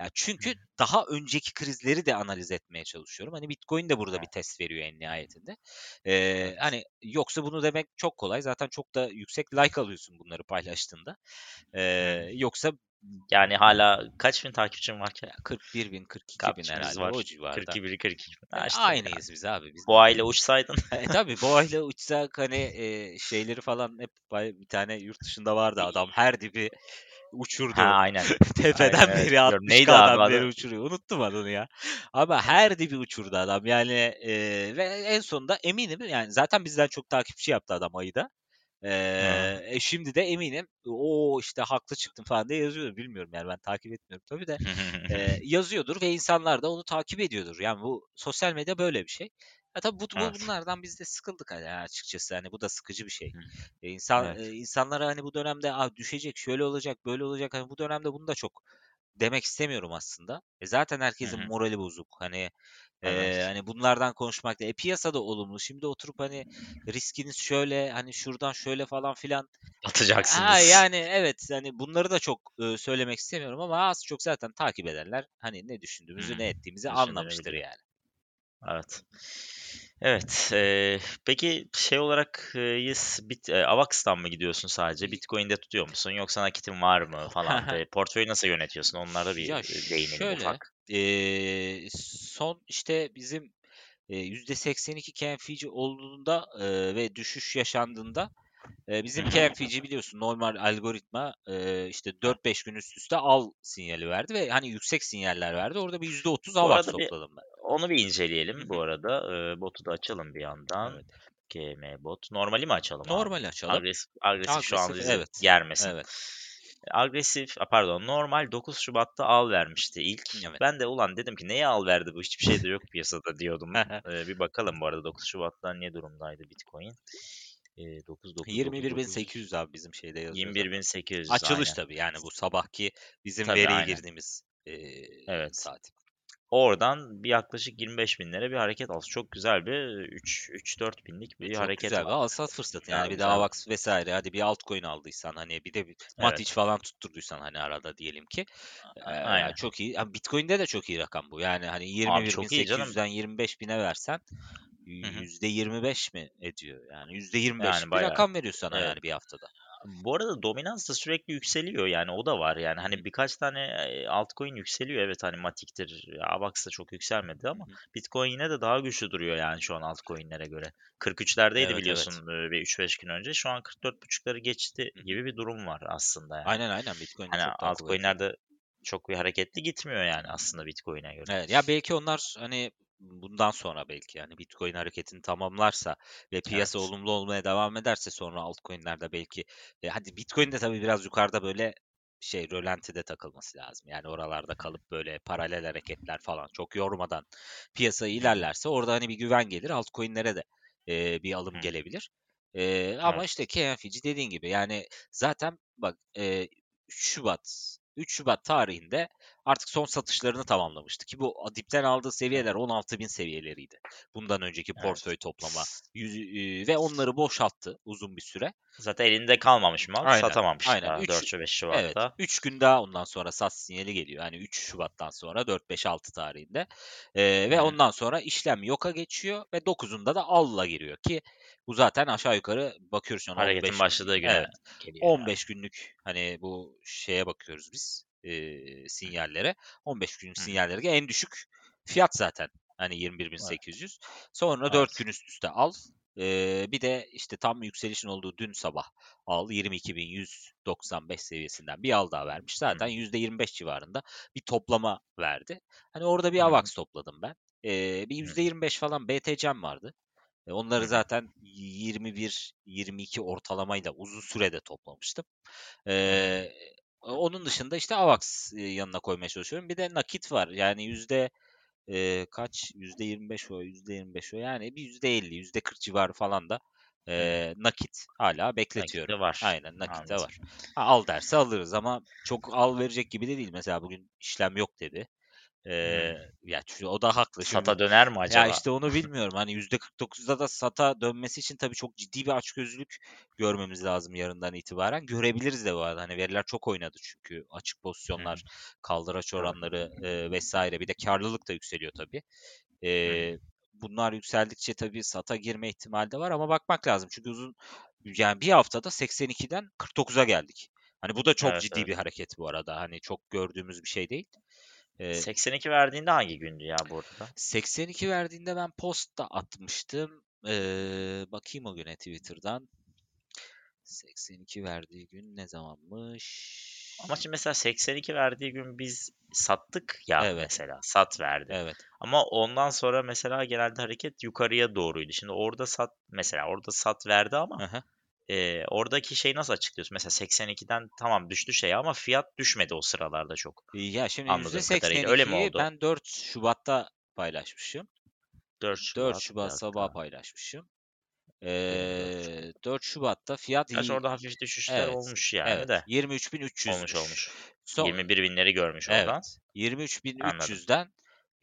Ya Hı çünkü hı. daha önceki krizleri de analiz etmeye çalışıyorum. Hani Bitcoin de burada bir Evet. test veriyor en nihayetinde. Eee, Evet. hani yoksa bunu demek çok kolay. Zaten çok da yüksek like alıyorsun bunları paylaştığında. Eee, yoksa Yani hala kaç bin takipçin var ki? ya 41 bin, 42 bin herhalde o var. civarda. 42 42 bin. Ha işte yani. aynıyız biz abi. Biz Boğayla uçsaydın. *laughs* e, tabii boğayla uçsak hani e, şeyleri falan hep bir tane yurt dışında vardı adam her dibi Ha uçurdu. aynen. *laughs* Aynen Tepeden evet beri biliyorum. Neydi abi 60K'dan beri adı? uçuruyor. Unuttum adını ya. Ama her dibi uçurdu adam. Yani e, ve en sonunda eminim yani zaten bizden çok takipçi yaptı adam ayda. Hı hı. Eee, e, şimdi de eminim o işte haklı çıktım falan diye yazıyordur. Bilmiyorum yani ben takip etmiyorum tabii de. Eee, *laughs* yazıyordur ve insanlar da onu takip ediyordur. Yani bu sosyal medya böyle bir şey. Ya tabii bu, bu Evet. bunlardan biz de sıkıldık hani açıkçası. Hani bu da sıkıcı bir şey. E, insan Evet. e, insanlara hani bu dönemde "Aa, düşecek, şöyle olacak, böyle olacak. Hani bu dönemde bunu da çok demek istemiyorum aslında. E, zaten herkesin hı. morali bozuk. Hani e, hani bunlardan konuşmak da e, piyasa da olumlu. Şimdi oturup hani riskiniz şöyle hani şuradan şöyle falan filan. Ha Atacaksınız. *laughs* yani evet hani bunları da çok e, söylemek istemiyorum ama az çok zaten takip edenler hani ne düşündüğümüzü Hı. ne ettiğimizi anlamıştır yani. Evet. Evet. eee, peki şey olarak e, yes, bit, e, Avax'tan mı gidiyorsun sadece? Bitcoin'de tutuyor musun? Yoksa nakitin var mı falan? *laughs* De, portföyü nasıl yönetiyorsun? Onlara bir Ya e, değinelim şöyle ufak. e, son işte bizim e, %82 KNFC olduğunda e, ve düşüş yaşandığında e, Hı bizim hı. KNFC biliyorsun normal algoritma e, işte Evet. 4-5 gün üst üste al sinyali verdi ve hani yüksek sinyaller verdi. Orada bir %30 Bu AVAX arada bir topladım ben. onu bir inceleyelim bu arada. Eee, botu da açalım bir yandan. Evet. GM bot. Normali mi açalım abi? Normal açalım. Agresif, agresif şu an Agresif bizi evet. germesin. Evet. Agresif, pardon normal 9 Şubat'ta al vermişti ilk. Evet. Ben de ulan dedim ki neye al verdi bu hiçbir şey de yok piyasada diyordum. *laughs* Ee, bir bakalım bu arada 9 Şubat'ta ne durumdaydı Bitcoin. Ee, 9 9 9 9 21.800 abi bizim şeyde yazıyor zaten. 21.800 Açılış aynen. tabii yani bu sabahki bizim Tabii veriye aynen. girdiğimiz eee Evet. saat. Oradan bir yaklaşık 25 binlere bir hareket aldı. Çok güzel bir 3 3-4 binlik E, bir çok hareket güzel var. alsat fırsatı. Yani Güzel bir güzel. AVAX vesaire hadi bir altcoin aldıysan hani bir de bir Matic Evet. falan tutturduysan hani arada diyelim ki. Yani Aynen. çok iyi. Yani Bitcoin'de de çok iyi rakam bu. Yani hani Abi çok iyi canım. 21.800'den 25.000'e versen Hı hı. %25 mi ediyor? Yani %25'lik Yani bir bayağı. rakam veriyor sana Evet. yani bir haftada. Bu arada dominans da sürekli yükseliyor yani o da var yani hani birkaç tane altcoin yükseliyor evet hani Matic'tir, Avax da çok yükselmedi ama. Bitcoin yine de daha güçlü duruyor yani şu an altcoin'lere göre. 43'lerdeydi Evet evet. biliyorsun e, bir 3-5 gün önce şu an 44.5'ları geçti gibi bir durum var aslında yani. Aynen aynen Bitcoin Hani çok altcoin'lerde çok bir hareketli gitmiyor yani aslında Bitcoin'e göre. Evet ya belki onlar hani bundan sonra belki yani Bitcoin hareketini tamamlarsa ve piyasa Evet. olumlu olmaya devam ederse sonra altcoin'lerde belki e, hadi Bitcoin de tabii biraz yukarıda böyle şey rölantide takılması lazım. Yani oralarda kalıp böyle paralel hareketler falan çok yormadan piyasayı ilerlerse orada hani bir güven gelir. Altcoin'lere de e, bir alım Hı. gelebilir. E, ama Evet. işte KNFG dediğin gibi yani zaten bak e, 3 Şubat 3 Şubat tarihinde artık son satışlarını tamamlamıştı ki bu dipten aldığı seviyeler 16.000 seviyeleriydi. Bundan önceki Evet. portföy toplama yüz, e, ve onları boşalttı uzun bir süre. Zaten elinde kalmamış mal. Aynen, Satamamış aynen. daha Üç- 4 ve 5 Evet. Şubat'ta. 3 gün daha ondan sonra sat sinyali geliyor. Yani 3 Şubat'tan sonra 4 5 6 tarihinde. Ee, ve ondan sonra işlem yoka geçiyor ve 9'unda da alla giriyor ki bu zaten aşağı yukarı bakıyoruz Hareketin 15 başladığı güne Evet. yani. 15 günlük hani bu şeye bakıyoruz biz e, sinyallere. 15 günlük sinyallere en düşük fiyat zaten. Hani 21.800. Sonra 4 Evet. gün üst üste al. Ee, bir de işte tam yükselişin olduğu dün sabah al 22.195 seviyesinden bir al daha vermiş. Zaten %25 civarında bir toplama verdi. Hani orada bir. AVAX topladım ben. Ee, bir %25 falan BTC'm vardı. E, Onları zaten 21-22 ortalamayla uzun sürede toplamıştım. Ee, onun dışında işte AVAX yanına koymaya çalışıyorum. Bir de nakit var. Yani yüzde e, kaç? Yüzde 25 o, yüzde 25 o. Yani bir yüzde 50, yüzde 40 civarı falan da e, nakit hala Nakit bekletiyorum. de var. Aynen nakit de var. Ha, al derse alırız ama çok al verecek gibi de değil. Mesela bugün işlem yok dedi. Ee, ya o da haklı. Şimdi Sata döner mi ya acaba? işte onu bilmiyorum. Hani %49'da da SATA dönmesi için tabii çok ciddi bir açgözlülük görmemiz lazım yarından itibaren. Görebiliriz de bu arada. Hani veriler çok oynadı çünkü açık pozisyonlar, kaldıraç oranları e, vesaire. Bir de karlılık da yükseliyor tabii. E, bunlar yükseldikçe tabii SATA girme ihtimali de var ama bakmak lazım. Çünkü uzun yani bir haftada 82'den 49'a geldik. Hani bu da çok Evet, ciddi evet. bir hareket bu arada. Hani çok gördüğümüz bir şey değil. E, 82 verdiğinde hangi gündü ya bu arada? 82 verdiğinde ben post da atmıştım. Ee, bakayım o güne Twitter'dan. 82 verdiği gün ne zamanmış? Ama şimdi mesela 82 verdiği gün biz sattık ya Evet. mesela. Sat verdi. Evet. Ama ondan sonra mesela genelde hareket yukarıya doğruydu. Şimdi orada sat mesela orada sat verdi ama Aha. E, oradaki şey nasıl açıklıyorsun? Mesela 82'den tamam düştü şey ama fiyat düşmedi o sıralarda çok. Ya şimdi Anladığım kadarıyla. Öyle mi %82'yi oldu? ben 4 Şubat'ta paylaşmışım. 4 4 Şubat bir Şubat sabah paylaşmışım. 24 Şubat. Ee, 4 Şubat'ta fiyat Gerçi orada hafif düşüşler Evet. olmuş yani Evet. de. 23.300'müş. Olmuş olmuş. Son, 21 binleri görmüş oradan. Evet. Anladım. 23.300'den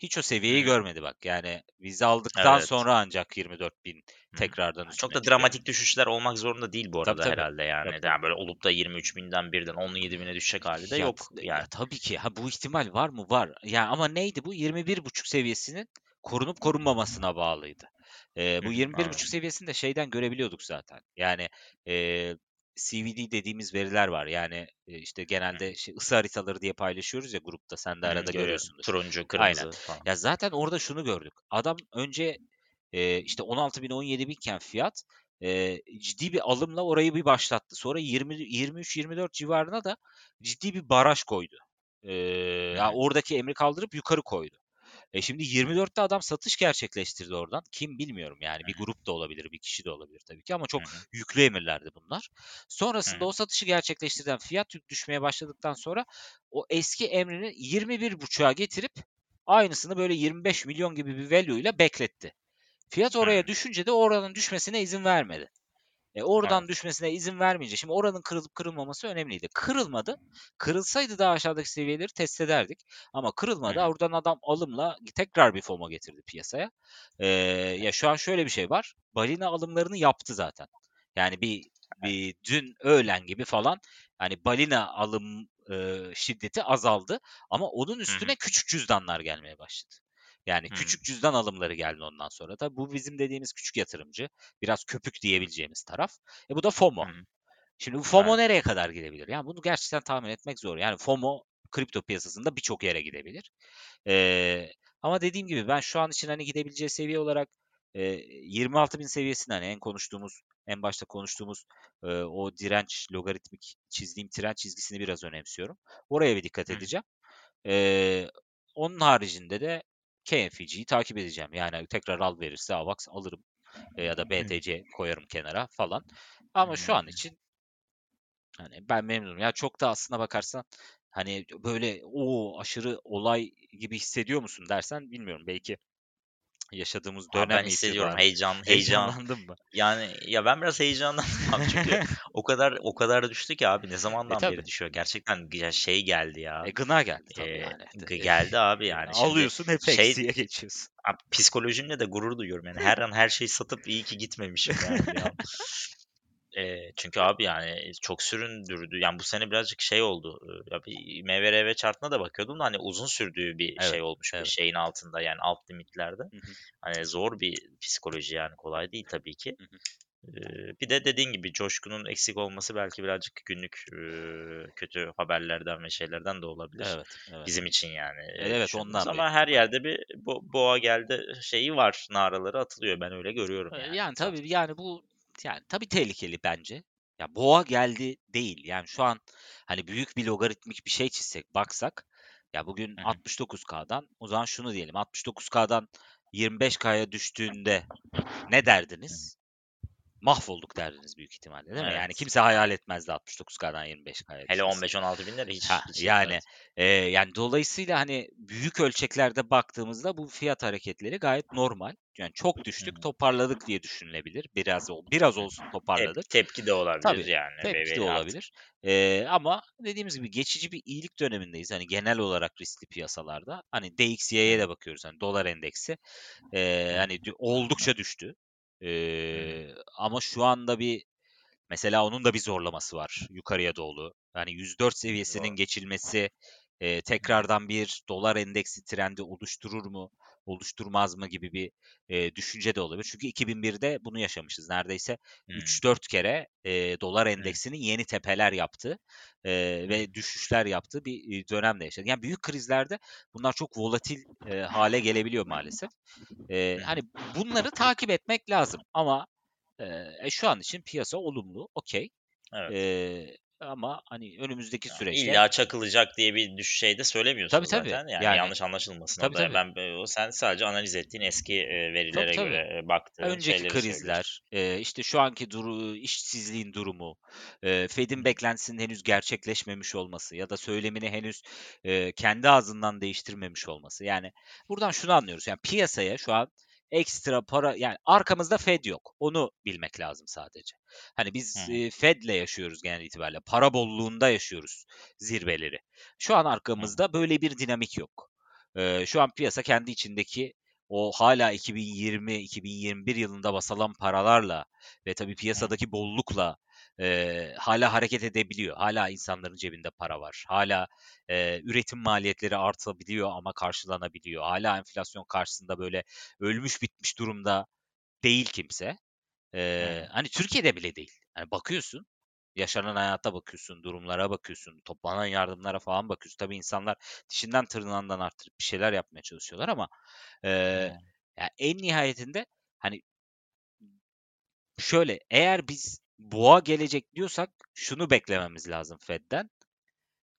hiç o seviyeyi hı. görmedi bak. Yani vize aldıktan Evet. sonra ancak 24.000 Hı hı. tekrardan Çok da çıkıyor. dramatik düşüşler olmak zorunda değil bu Tabii arada tabii. herhalde yani. Tabii Yani tabii. böyle olup da 23 binden birden 17 bine düşecek hali de Ya, yok yani. ya tabii ki. Ha bu ihtimal var mı? Var. Yani ama neydi bu? 21.5 seviyesinin korunup korunmamasına bağlıydı. Ee, Hı bu hı, 21.5 anladım. seviyesini de şeyden görebiliyorduk zaten. Yani e, CVD dediğimiz veriler var. Yani işte Hı hı. genelde şey, ısı haritaları diye paylaşıyoruz ya grupta. Sen de Hı hı, arada görüyorum. görüyorsundur. Turuncu, Aynen. kırmızı falan. Ya zaten orada şunu gördük. Adam önce e, işte 16 bin 17 binken fiyat e, ciddi bir alımla orayı bir başlattı. Sonra 20 23-24 civarına da ciddi bir baraj koydu. E, Hı ya hı. oradaki emri kaldırıp yukarı koydu. E şimdi 24'te adam satış gerçekleştirdi oradan. Kim bilmiyorum yani bir grup da olabilir, bir kişi de olabilir tabii ki ama çok hı. yüklü emirlerdi bunlar. Sonrasında hı. o satışı gerçekleştirden fiyat yük düşmeye başladıktan sonra o eski emrini 21.5'a getirip aynısını böyle 25 milyon gibi bir value ile bekletti. Fiyat oraya hı. düşünce de oranın düşmesine izin vermedi. E oradan Evet. düşmesine izin vermeyince şimdi oranın kırılıp kırılmaması önemliydi. Kırılmadı. Kırılsaydı daha aşağıdaki seviyeleri test ederdik. Ama kırılmadı. hı. Oradan adam alımla tekrar bir FOMO getirdi piyasaya. E, ya şu an şöyle bir şey var. Balina alımlarını yaptı zaten. Yani bir bir dün öğlen gibi falan hani balina alım e, şiddeti azaldı ama onun üstüne küçük cüzdanlar gelmeye başladı. Yani Hı. küçük cüzdan alımları geldi ondan sonra. Tabii bu bizim dediğimiz küçük yatırımcı. Biraz köpük diyebileceğimiz taraf. E bu da FOMO. hı. Şimdi bu FOMO Evet. nereye kadar gidebilir? Yani bunu gerçekten tahmin etmek zor. Yani FOMO kripto piyasasında birçok yere gidebilir. Ee, ama dediğim gibi ben şu an için hani gidebileceği seviye olarak e, 26 bin seviyesinde hani en konuştuğumuz, en başta konuştuğumuz e, o direnç logaritmik çizdiğim direnç çizgisini biraz önemsiyorum. Oraya bir dikkat edeceğim. Ee, onun haricinde de KNFG'yi takip edeceğim. Yani tekrar al verirse AVAX alırım. E, ya da. BTC koyarım kenara falan. Ama şu an için Hani ben memnunum. Ya çok da aslına bakarsan hani böyle o aşırı olay gibi hissediyor musun dersen bilmiyorum. Belki yaşadığımız Abi dönem ben hissediyorum heyecan *laughs* heyecan. heyecanlandın mı? Yani ya ben biraz heyecanlandım *laughs* abi çünkü o kadar o kadar düştü ki abi ne E zamandan tabii. beri düşüyor. Gerçekten ya şey geldi ya. E gına geldi tabii Eee, yani. geldi abi yani. Şimdi Alıyorsun hep şey eksiye geçiyorsun. abi psikolojimle de gurur duyuyorum yani. Her an her şeyi satıp iyi ki gitmemişim yani. *laughs* Eee, çünkü abi yani çok süründürdü. Yani bu sene birazcık şey oldu. eee, Ya bir MVRV chartına da bakıyordum da hani uzun sürdüğü bir Evet, şey olmuş bir evet. şeyin altında yani alt limitlerde. Hı hı. Hani zor bir psikoloji yani kolay değil tabii ki. Hı hı. Eee, bir de dediğin gibi coşkunun eksik olması belki birazcık günlük eee, kötü haberlerden ve şeylerden de olabilir. Evet, evet. Bizim için yani E, eee, Evet düşündüğümüz ondan ama büyük her ihtimal. yerde bir bo- boğa geldi şeyi var, naraları atılıyor. Ben öyle görüyorum yani Yani tabii yani bu yani tabii tehlikeli bence. Ya boğa geldi değil. Yani şu an hani büyük bir logaritmik bir şey çizsek baksak ya bugün Hı hı. 69K'dan o zaman şunu diyelim 69K'dan 25K'ya düştüğünde ne derdiniz? Mahvolduk derdiniz büyük ihtimalle değil mi? Yani Evet. kimse hayal etmezdi 69K'dan 25K'ya Hele düşmesini. 15-16 binler hiç Ha, hiç yani e, yani dolayısıyla hani büyük ölçeklerde baktığımızda bu fiyat hareketleri gayet normal. Yani çok düştük, toparladık diye düşünülebilir. Biraz biraz olsun Tep- toparladık. tepki de olabilir Tabii yani tepki de olabilir. E, ama dediğimiz gibi geçici bir iyilik dönemindeyiz. Hani genel olarak riskli piyasalarda. Hani DXY'ye de bakıyoruz. Hani dolar endeksi e, hı. hani oldukça düştü. E, hı. ama şu anda bir Mesela onun da bir zorlaması var yukarıya doğru. Yani 104 seviyesinin geçilmesi e, tekrardan bir dolar endeksi trendi oluşturur mu, oluşturmaz mı gibi bir e, düşünce de olabilir. Çünkü 2001'de bunu yaşamışız. Neredeyse Hı 3-4 kere e, dolar endeksinin yeni tepeler yaptığı e, ve düşüşler yaptığı bir dönemde yaşadık. Yani büyük krizlerde bunlar çok volatil e, hale gelebiliyor maalesef. E, hani bunları takip etmek lazım ama e, şu an için piyasa olumlu, okey. Evet. E, ama hani önümüzdeki Yani süreçte illa çakılacak diye bir şey de tabii söylemiyorsun tabii zaten. Yani yani yanlış anlaşılmasın tabii tabii Ben o sen sadece analiz ettiğin eski e, tabii verilere tabii. göre baktığın Önceki krizler, e, işte şu anki duru, işsizliğin durumu, e, Fed'in beklentisinin henüz gerçekleşmemiş olması ya da söylemini henüz e, kendi ağzından değiştirmemiş olması. Yani buradan şunu anlıyoruz. Yani piyasaya şu an ekstra para yani arkamızda Fed yok. Onu bilmek lazım sadece. Hani biz e, Fed'le yaşıyoruz genel itibariyle. Para bolluğunda yaşıyoruz zirveleri. Şu an arkamızda böyle bir dinamik yok. E, şu an piyasa kendi içindeki o hala 2020-2021 yılında basalan paralarla ve tabii piyasadaki bollukla e, hala hareket edebiliyor. Hala insanların cebinde para var. Hala e, üretim maliyetleri artabiliyor ama karşılanabiliyor. Hala enflasyon karşısında böyle ölmüş bitmiş durumda değil kimse. E, hani Türkiye'de bile değil. Yani bakıyorsun yaşanan hayata bakıyorsun, durumlara bakıyorsun, toplanan yardımlara falan bakıyorsun. Tabii insanlar dişinden tırnağından arttırıp bir şeyler yapmaya çalışıyorlar ama e, hı. ya en nihayetinde hani şöyle eğer biz boğa gelecek diyorsak şunu beklememiz lazım Fed'den.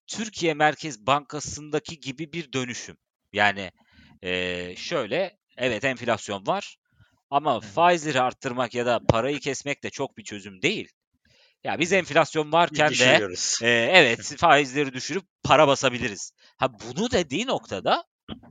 Türkiye Merkez Bankası'ndaki gibi bir dönüşüm. Yani e, şöyle evet enflasyon var ama faizleri arttırmak ya da parayı kesmek de çok bir çözüm değil. Ya biz enflasyon varken de e, evet faizleri düşürüp para basabiliriz. Ha bunu dediği noktada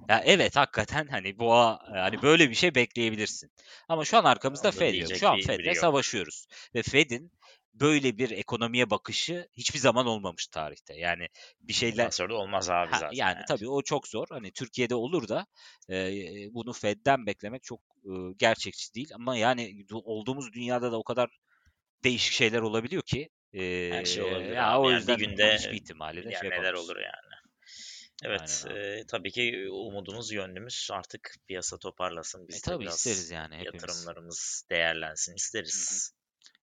ya evet hakikaten hani boğa hani böyle bir şey bekleyebilirsin. Ama şu an arkamızda Onu Fed yok. Şu an bir Fed'le yok. savaşıyoruz. Ve Fed'in böyle bir ekonomiye bakışı hiçbir zaman olmamış tarihte. Yani bir şeyler sonra da olmaz abi ha, zaten yani yani. tabii o çok zor. Hani Türkiye'de olur da e, bunu Fed'den beklemek çok e, gerçekçi değil. Ama yani du- olduğumuz dünyada da o kadar değişik şeyler olabiliyor ki e, Her şey olabilir ya o Yani bir yüzden günde hiçbir ihtimali de şey yani neler yapamıyorsun. olur yani. Aynen Evet, abi. e, tabii ki umudumuz yönlümüz artık piyasa toparlasın. E Biz de tabii isteriz biraz yani hepimiz. yatırımlarımız değerlensin Hı hı. isteriz.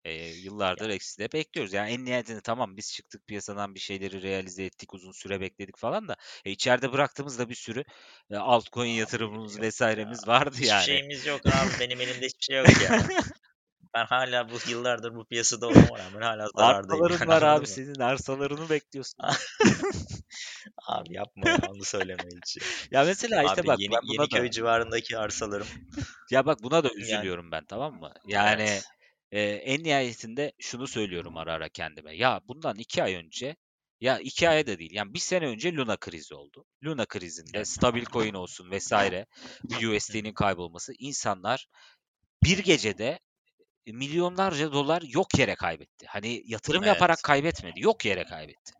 E, yıllardır Yani eksi de bekliyoruz. Yani en nihayetinde tamam biz çıktık piyasadan bir şeyleri realize ettik, uzun süre bekledik falan da e, içeride bıraktığımızda bir sürü e, altcoin abi yatırımımız yok ya. vesairemiz vardı Hiçbir yani. şeyimiz yok abi. Benim elimde hiçbir şey yok ya. *laughs* *laughs* Ben hala bu yıllardır bu piyasada olmama rağmen hala *laughs* zarardayım Arsaların yani var abi senin arsalarını bekliyorsun. *laughs* Abi yapma ya onu söyleme hiç ya. Mesela işte Abi bak yeni buna Yeniköy da civarındaki arsalarım ya bak buna da *laughs* yani üzülüyorum ben tamam mı? Yani evet. Ee, en nihayetinde şunu söylüyorum ara ara kendime. Ya bundan iki ay önce ya iki aya da değil. Yani bir sene önce Luna krizi oldu. Luna krizinde stabil coin olsun vesaire USD'nin kaybolması insanlar bir gecede milyonlarca dolar yok yere kaybetti. Hani yatırım Evet. yaparak kaybetmedi. Yok yere kaybetti.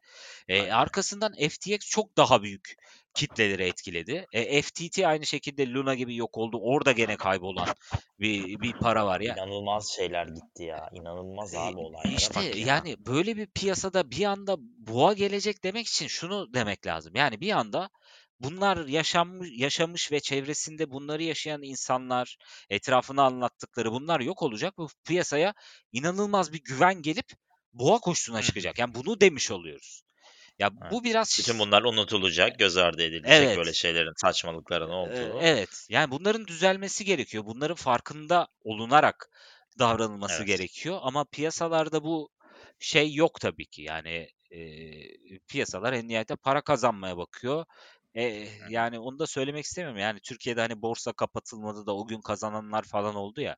E, arkasından FTX çok daha büyük kitleleri etkiledi. E, FTT aynı şekilde Luna gibi yok oldu. Orada gene kaybolan bir, bir para var ya. İnanılmaz şeyler gitti ya. İnanılmaz E, abi olaylara İşte ya. yani böyle bir piyasada bir anda boğa gelecek demek için şunu demek lazım. Yani bir anda bunlar yaşanmış, yaşamış ve çevresinde bunları yaşayan insanlar, etrafına anlattıkları bunlar yok olacak. Bu piyasaya inanılmaz bir güven gelip boğa koşusuna çıkacak. Yani bunu demiş oluyoruz. Ya Evet. bu biraz Bütün bunlar unutulacak, göz ardı edilecek Evet. böyle şeylerin, saçmalıkların olduğu. Evet. Yani bunların düzelmesi gerekiyor. Bunların farkında olunarak davranılması Evet. gerekiyor. Ama piyasalarda bu şey yok tabii ki. Yani e, piyasalar en nihayetinde para kazanmaya bakıyor. E, yani onu da söylemek istemiyorum. Yani Türkiye'de hani borsa kapatılmadı da o gün kazananlar falan oldu ya.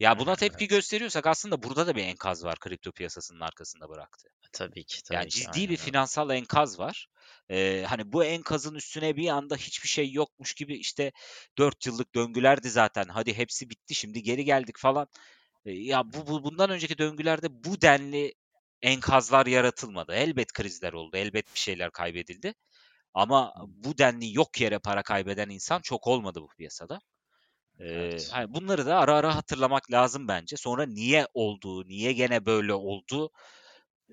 Ya buna tepki gösteriyorsak aslında burada da bir enkaz var kripto piyasasının arkasında bıraktı. Tabii ki, tabii Yani ki. ciddi Aynen bir finansal enkaz var. Ee, hani bu enkazın üstüne bir anda hiçbir şey yokmuş gibi işte 4 yıllık döngülerdi zaten. Hadi hepsi bitti şimdi geri geldik falan. Ee, ya bu, bu bundan önceki döngülerde bu denli enkazlar yaratılmadı. Elbet krizler oldu. Elbet bir şeyler kaybedildi. Ama bu denli yok yere para kaybeden insan çok olmadı bu piyasada. Ee, Evet. hani bunları da ara ara hatırlamak lazım bence. Sonra niye olduğu, niye gene böyle oldu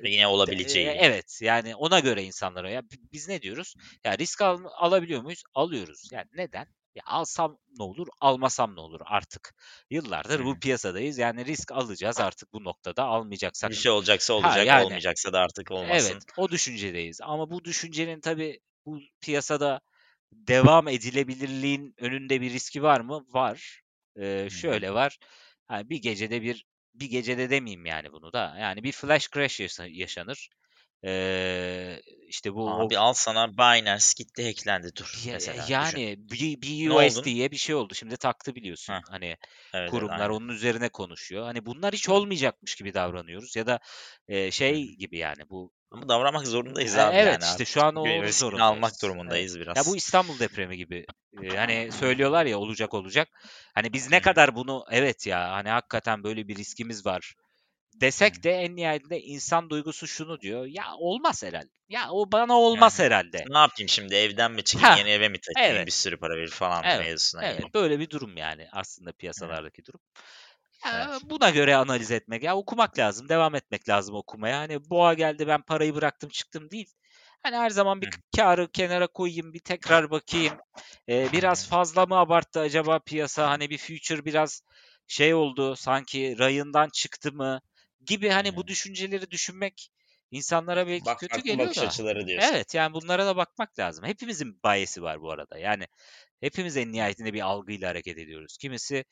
yine olabileceği. evet yani ona göre insanlara ya bi- biz ne diyoruz? Ya risk al, alabiliyor muyuz? Alıyoruz. Yani neden? Ya alsam ne olur, almasam ne olur artık. Yıllardır Hı bu piyasadayız. Yani risk alacağız artık bu noktada almayacaksak. Bir şey olacaksa Ha olacak, yani olmayacaksa da artık olmasın. evet o düşüncedeyiz. Ama bu düşüncenin tabii bu piyasada devam edilebilirliğin önünde bir riski var mı? Var. Ee, şöyle var. Hani bir gecede bir bir gecede demeyeyim yani bunu da. Yani bir flash crash yaşa- yaşanır. Ee, işte bu o Abi al sana Binance gitti hacklendi dur ya- mesela düşün. yani B- Ne BUSD oldun? diye bir şey oldu. Şimdi taktı biliyorsun. Heh, Hani evet kurumlar aynen. onun üzerine konuşuyor. Hani bunlar hiç olmayacakmış gibi davranıyoruz ya da e, şey gibi yani bu Ama davranmak zorundayız E, abi evet yani işte artık. şu an onun riskini almak zorundayız. Evet. durumundayız Ya bu biraz. İstanbul depremi gibi. E, hani söylüyorlar ya olacak olacak. Hani biz ne kadar bunu evet ya hani hakikaten böyle bir riskimiz var desek de en nihayetinde insan duygusu şunu diyor. Ya olmaz herhalde. Ya o bana olmaz hı. herhalde. Ne yapayım şimdi evden mi çıkayım Ha yeni eve mi taşıyayım evet. bir sürü para verir falan Evet. mevzusuna Evet. Böyle bir durum yani aslında piyasalardaki durum. Ya Evet. buna göre analiz etmek, ya okumak lazım, devam etmek lazım okumaya. Hani boğa geldi ben parayı bıraktım çıktım değil. Hani her zaman bir Hı. k- kârı kenara koyayım, bir tekrar bakayım. Ee, biraz fazla mı abarttı acaba piyasa? Hani bir future biraz şey oldu, sanki rayından çıktı mı gibi hani bu düşünceleri düşünmek insanlara belki Bak kötü geliyor bakış da. açıları diyorsun. Evet yani bunlara da bakmak lazım. Hepimizin bias'i var bu arada. Yani hepimiz en nihayetinde bir algıyla hareket ediyoruz. Kimisi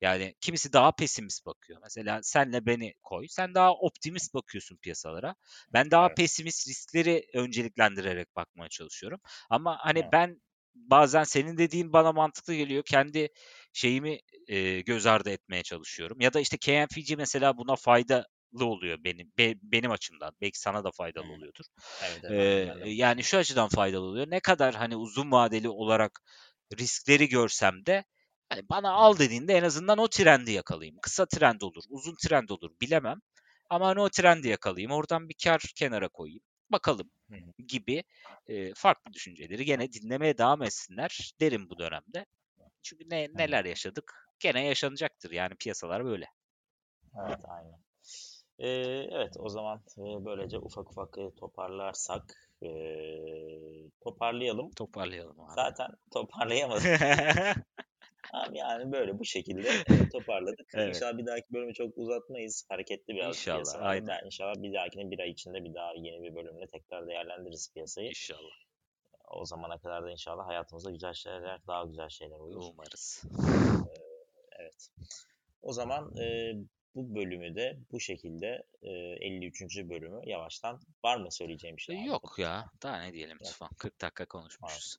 yani kimisi daha pesimist bakıyor. Mesela senle beni koy. Sen daha optimist bakıyorsun piyasalara. Ben daha Evet. pesimist riskleri önceliklendirerek bakmaya çalışıyorum. Ama hani Evet. ben bazen senin dediğin bana mantıklı geliyor. Kendi şeyimi e, göz ardı etmeye çalışıyorum. Ya da işte KNFG mesela buna faydalı oluyor benim be- benim açımdan. Belki sana da faydalı oluyordur. Evet evet Ee, de. yani şu açıdan faydalı oluyor. Ne kadar hani uzun vadeli olarak riskleri görsem de hani bana al dediğinde en azından o trendi yakalayayım. Kısa trend olur, uzun trend olur bilemem. Ama hani o trendi yakalayayım. Oradan bir kar kenara koyayım. Bakalım gibi e, farklı düşünceleri gene dinlemeye devam etsinler derim bu dönemde. Çünkü ne, neler yaşadık gene yaşanacaktır. Yani piyasalar böyle. Evet aynen. Ee, evet o zaman böylece ufak ufak toparlarsak e, toparlayalım. Toparlayalım abi. Zaten *laughs* toparlayamadık. *laughs* Abi yani böyle bu şekilde toparladık. evet. İnşallah bir dahaki bölümü çok uzatmayız. Hareketli biraz İnşallah. piyasalarda. Aynen. Ben inşallah bir dahakine bir ay içinde bir daha yeni bir bölümle tekrar değerlendiririz piyasayı. İnşallah. O zamana kadar da inşallah hayatımıza güzel şeyler, daha güzel şeyler olur. Umarız. Evet. O zaman e, bu bölümü de bu şekilde e, 53. bölümü yavaştan var mı söyleyeceğim bir şey abi? Yok ya. Daha ne diyelim. Tufan. 40 dakika konuşmuşuz.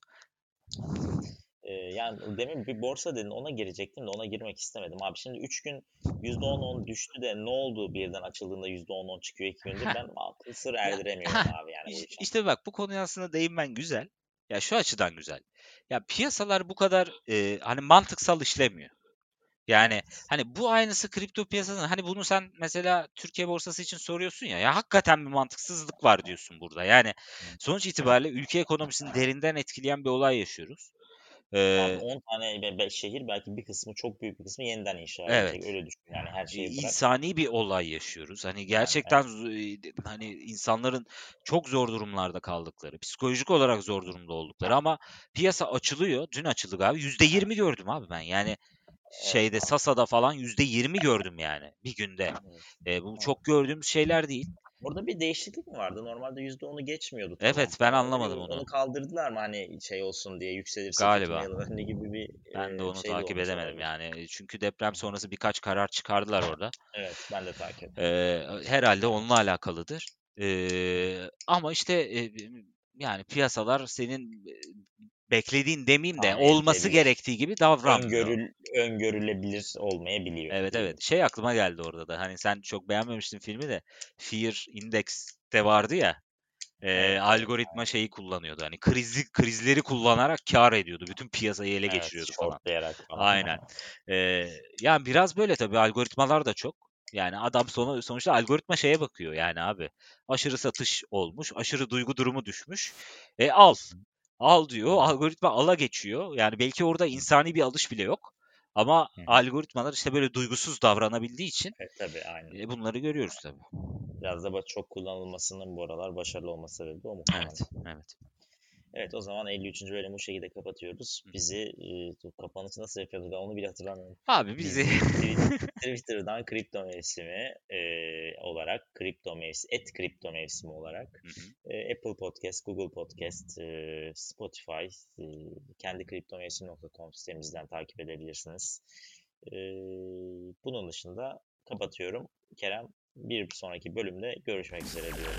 Ee, yani demin bir borsa dedin ona girecektim de ona girmek istemedim abi. Şimdi 3 gün %10-10 düştü de ne oldu birden açıldığında %10-10 çıkıyor 2 gündür ben *laughs* akıl sır erdiremiyorum abi yani İşte, işte bak bu konuya aslında değinmen güzel. Ya şu açıdan güzel. Ya piyasalar bu kadar e, hani mantıksal işlemiyor. Yani hani bu aynısı kripto piyasasının hani bunu sen mesela Türkiye borsası için soruyorsun ya ya hakikaten bir mantıksızlık var diyorsun burada. Yani sonuç itibariyle ülke ekonomisini *laughs* derinden etkileyen bir olay yaşıyoruz. Abi Ee, 10 tane şehir belki bir kısmı çok büyük bir kısmı yeniden inşa Evet. edilecek. Öyle düşün yani her şeyi bırak. insani bir olay yaşıyoruz. Hani gerçekten z- hani insanların çok zor durumlarda kaldıkları, psikolojik olarak zor durumda oldukları ama piyasa açılıyor. Dün açıldı galiba. %20 gördüm abi ben. Yani şeyde. Sasa'da falan %20 gördüm yani bir günde. Evet. E, bu çok gördüğümüz şeyler değil. Burada bir değişiklik mi vardı? Normalde %10'u geçmiyordu. Evet, tavan. ben Ama anlamadım onu. onu. Kaldırdılar mı hani şey olsun diye yükselirse Galiba. önüne *laughs* gibi bir Ben de onu şey takip olmuş edemedim yani. Çünkü deprem sonrası birkaç karar çıkardılar orada. Evet ben de takip ettim. Eee, herhalde onunla alakalıdır. Eee, ama işte e, yani piyasalar senin beklediğin demeyeyim de Tahmin olması edilebilir. gerektiği gibi davranmıyor. Öngörül, öngörülebilir olmayabiliyor. Evet evet. Şey aklıma geldi orada da. Hani sen çok beğenmemiştin filmi de Fear Index'te vardı ya. e, Evet, algoritma şeyi kullanıyordu. Hani krizli krizleri kullanarak kar ediyordu. Bütün piyasayı ele Evet, geçiriyordu falan. falan. Aynen. *laughs* Ee, yani biraz böyle tabii algoritmalar da çok. Yani adam sonu, sonuçta algoritma şeye bakıyor yani abi. Aşırı satış olmuş, aşırı duygu durumu düşmüş. E al. Al diyor. Algoritma ala geçiyor. Yani belki orada insani bir alış bile yok. Ama Hı algoritmalar işte böyle duygusuz davranabildiği için Evet tabii aynen. e, bunları görüyoruz tabii. Biraz da çok kullanılmasının bu aralar başarılı olması sebebi o muhtemelen. Evet, evet. Evet o zaman 53. bölümü bu şekilde kapatıyoruz. Bizi e, kapanışı nasıl yapıyorduk ben onu bile hatırlamıyorum. Abi bizi Twi- *laughs* Twitter'dan kripto mevsimi e, olarak kripto mevsimi, et kripto mevsimi olarak e, Apple Podcast, Google Podcast, e, Spotify, e, kendi kriptomevsim.com sitemizden takip edebilirsiniz. E, bunun dışında kapatıyorum. Kerem bir sonraki bölümde görüşmek üzere diyorum.